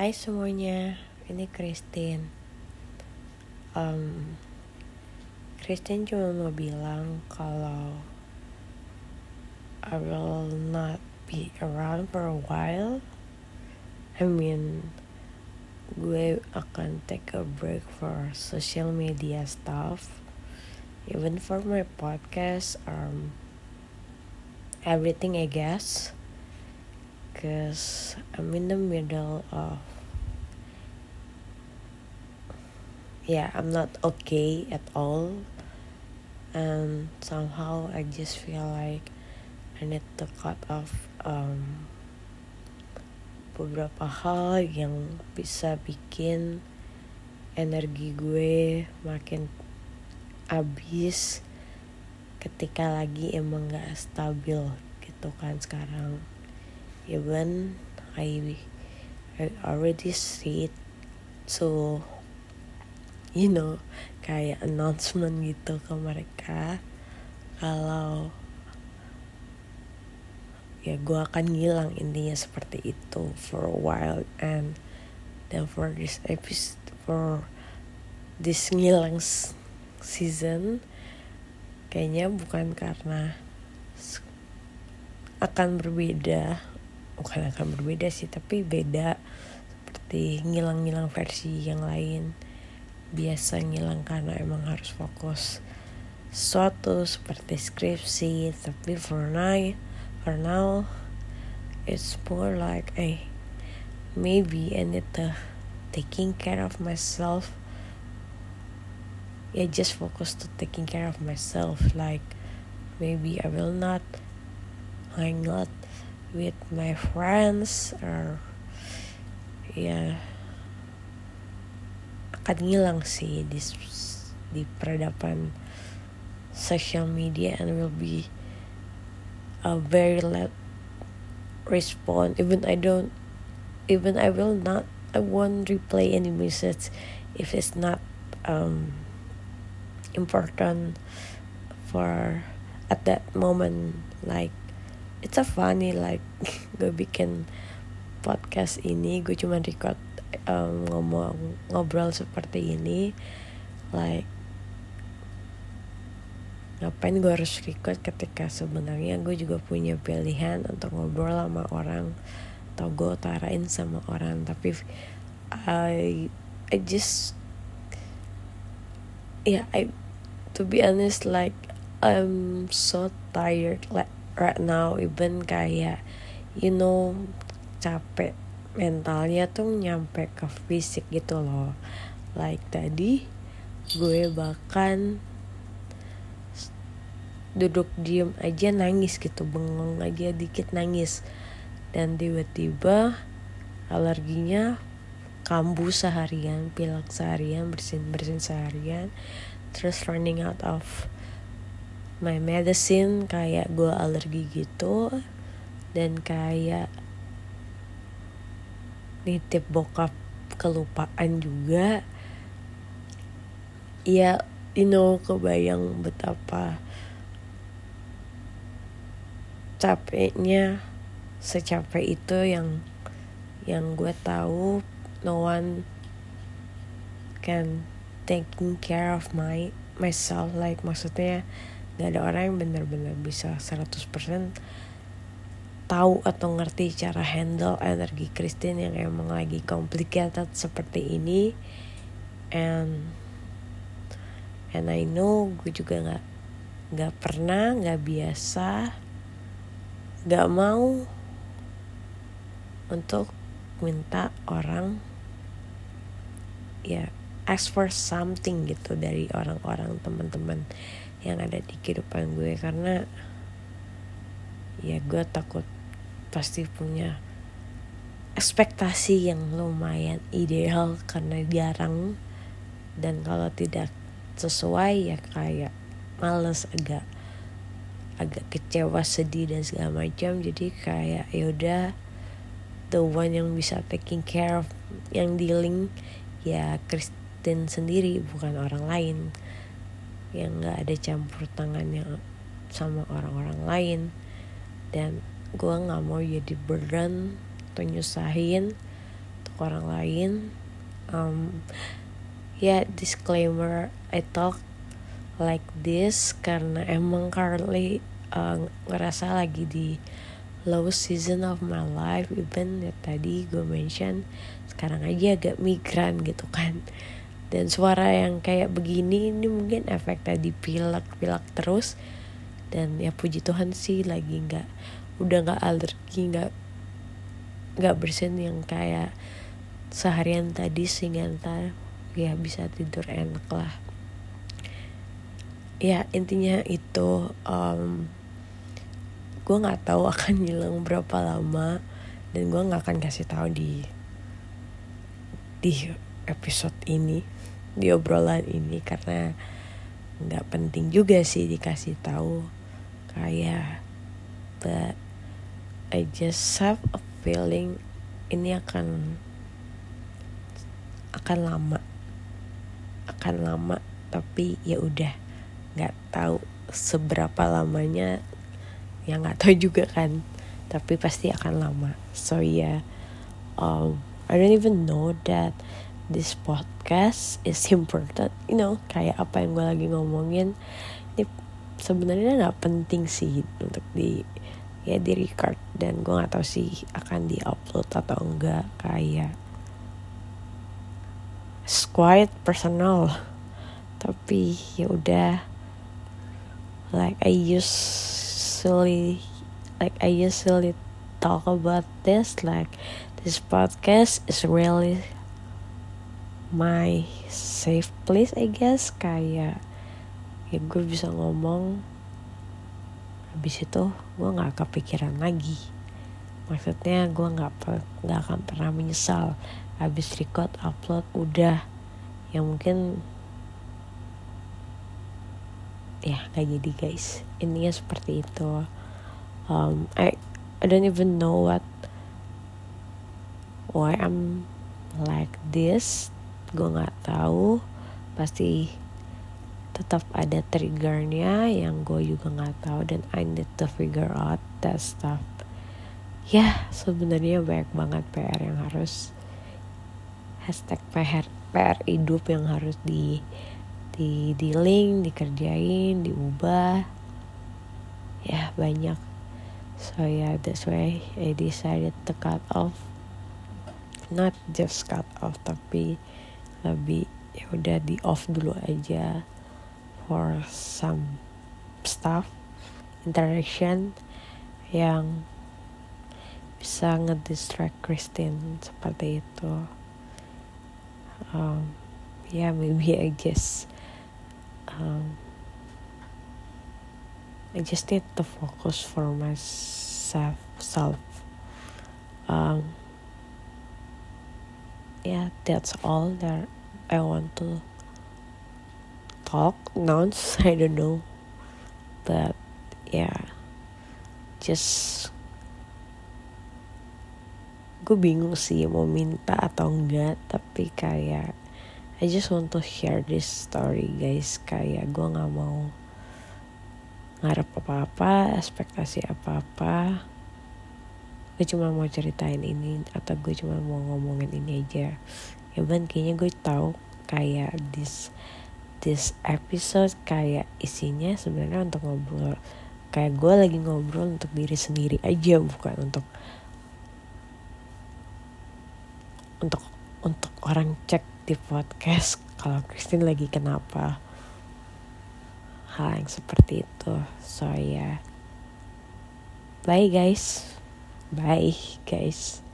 Hai semuanya, ini Christine. Um, Christine cuma mau bilang kalau I will not be around for a while. I mean, gue akan take a break for social media stuff, even for my podcast, um, everything I guess. Cause I'm in the middle of yeah, I'm not okay at all. And somehow I just feel like I need to cut off um, beberapa hal yang bisa bikin energi gue makin habis ketika lagi emang gak stabil gitu kan sekarang even I I already see it so you know kayak announcement gitu ke mereka kalau ya gue akan ngilang intinya seperti itu for a while and then for this episode for this ngilang season kayaknya bukan karena akan berbeda bukan akan berbeda sih tapi beda seperti ngilang-ngilang versi yang lain biasa ngilang karena emang harus fokus sesuatu seperti skripsi tapi for now for now it's more like eh maybe I need to taking care of myself. Yeah just focus to taking care of myself. Like maybe I will not hang out with my friends or ya akan ngilang sih di di peradaban social media and will be a very let respond even I don't even I will not I won't replay any message if it's not um important for at that moment. Like it's a funny like gue bikin podcast ini gue cuma record um, ngomong ngobrol seperti ini like ngapain gue harus record ketika sebenarnya gue juga punya pilihan untuk ngobrol sama orang atau gue utarain sama orang tapi I I just yeah I to be honest like I'm so tired like right now even kayak you know capek mentalnya tuh nyampe ke fisik gitu loh. Like tadi gue bahkan duduk diem aja nangis gitu bengong aja dikit nangis. Dan tiba-tiba alerginya kambuh seharian pilek seharian bersin bersin seharian. Terus running out of my medicine kayak gue alergi gitu. Dan kayak nitip bokap kelupaan juga. Ya you know kebayang betapa capeknya secapek itu yang yang gue tahu no one can taking care of my myself like maksudnya gak ada orang yang benar-benar bisa 100% tahu atau ngerti cara handle energi Christine yang emang lagi complicated seperti ini. And and I know gue juga nggak nggak pernah nggak biasa nggak mau untuk minta orang ya ask for something gitu dari orang-orang teman-teman yang ada di kehidupan gue. Karena ya gue takut pasti punya ekspektasi yang lumayan ideal karena jarang. Dan kalau tidak sesuai ya kayak males agak agak kecewa sedih dan segala macam. Jadi kayak yaudah the one yang bisa taking care of yang dealing ya Kristen sendiri bukan orang lain. Yang nggak ada campur tangannya sama orang-orang lain. Dan gue nggak mau jadi beran atau nyusahin atau orang lain. Um, ya yeah, disclaimer I talk like this karena emang currently uh, ngerasa lagi di low season of my life. Even ya tadi gue mention sekarang aja agak migran gitu kan. Dan suara yang kayak begini ini mungkin efek tadi pilek pilek terus. Dan ya puji Tuhan sih lagi nggak udah nggak alergi nggak nggak bersin yang kayak seharian tadi sehingga ntar ya bisa tidur enak lah. Ya intinya itu um, gue nggak tahu akan ngilang berapa lama dan gue nggak akan kasih tahu di di episode ini di obrolan ini karena nggak penting juga sih dikasih tahu. Kayak I just have a feeling ini akan akan lama. Akan lama tapi ya udah. Nggak tahu seberapa lamanya. Ya nggak tahu juga kan. Tapi pasti akan lama. So yeah um, I don't even know that this podcast is important. You know kayak apa yang gue lagi ngomongin. Ini sebenarnya nggak penting sih untuk di ya di record. Dan gue nggak tahu sih akan di upload atau enggak. Kayak it's quite personal. Tapi ya udah. Like I usually like I usually talk about this. Like this podcast is really my safe place I guess. Kayak ya gue bisa ngomong habis itu gue nggak kepikiran lagi. Maksudnya gue nggak nggak akan pernah menyesal habis record upload udah. Yang mungkin ya nggak jadi guys. Intinya seperti itu. Um, I I don't even know what why I'm like this. Gue nggak tahu. Pasti tetap ada triggernya yang gue juga nggak tahu dan I need to figure out that stuff. Ya sebenarnya banyak banget PR yang harus hashtag PR PR hidup yang harus di di link dikerjain diubah. Ya banyak. So yeah that's why I decided to cut off. Not just cut off tapi lebih ya udah di off dulu aja for some stuff interaction yang bisa ngedistract Christine seperti itu. Um, yeah maybe I guess um, I just need to focus for myself self. Um, yeah that's all that I want to talk nouns I don't know. But yeah. Just gue bingung sih mau minta atau enggak tapi kayak I just want to share this story guys. Kayak gue nggak mau ngarep apa-apa ekspektasi apa-apa. Gue cuma mau ceritain ini atau gue cuma mau ngomongin ini aja. Ya ban kayaknya gue tahu kayak this this episode kayak isinya sebenarnya untuk ngobrol kayak gue lagi ngobrol untuk diri sendiri aja bukan untuk untuk untuk orang cek di podcast. Kalau Christine lagi kenapa hal yang seperti itu? So ya yeah. bye guys. Bye guys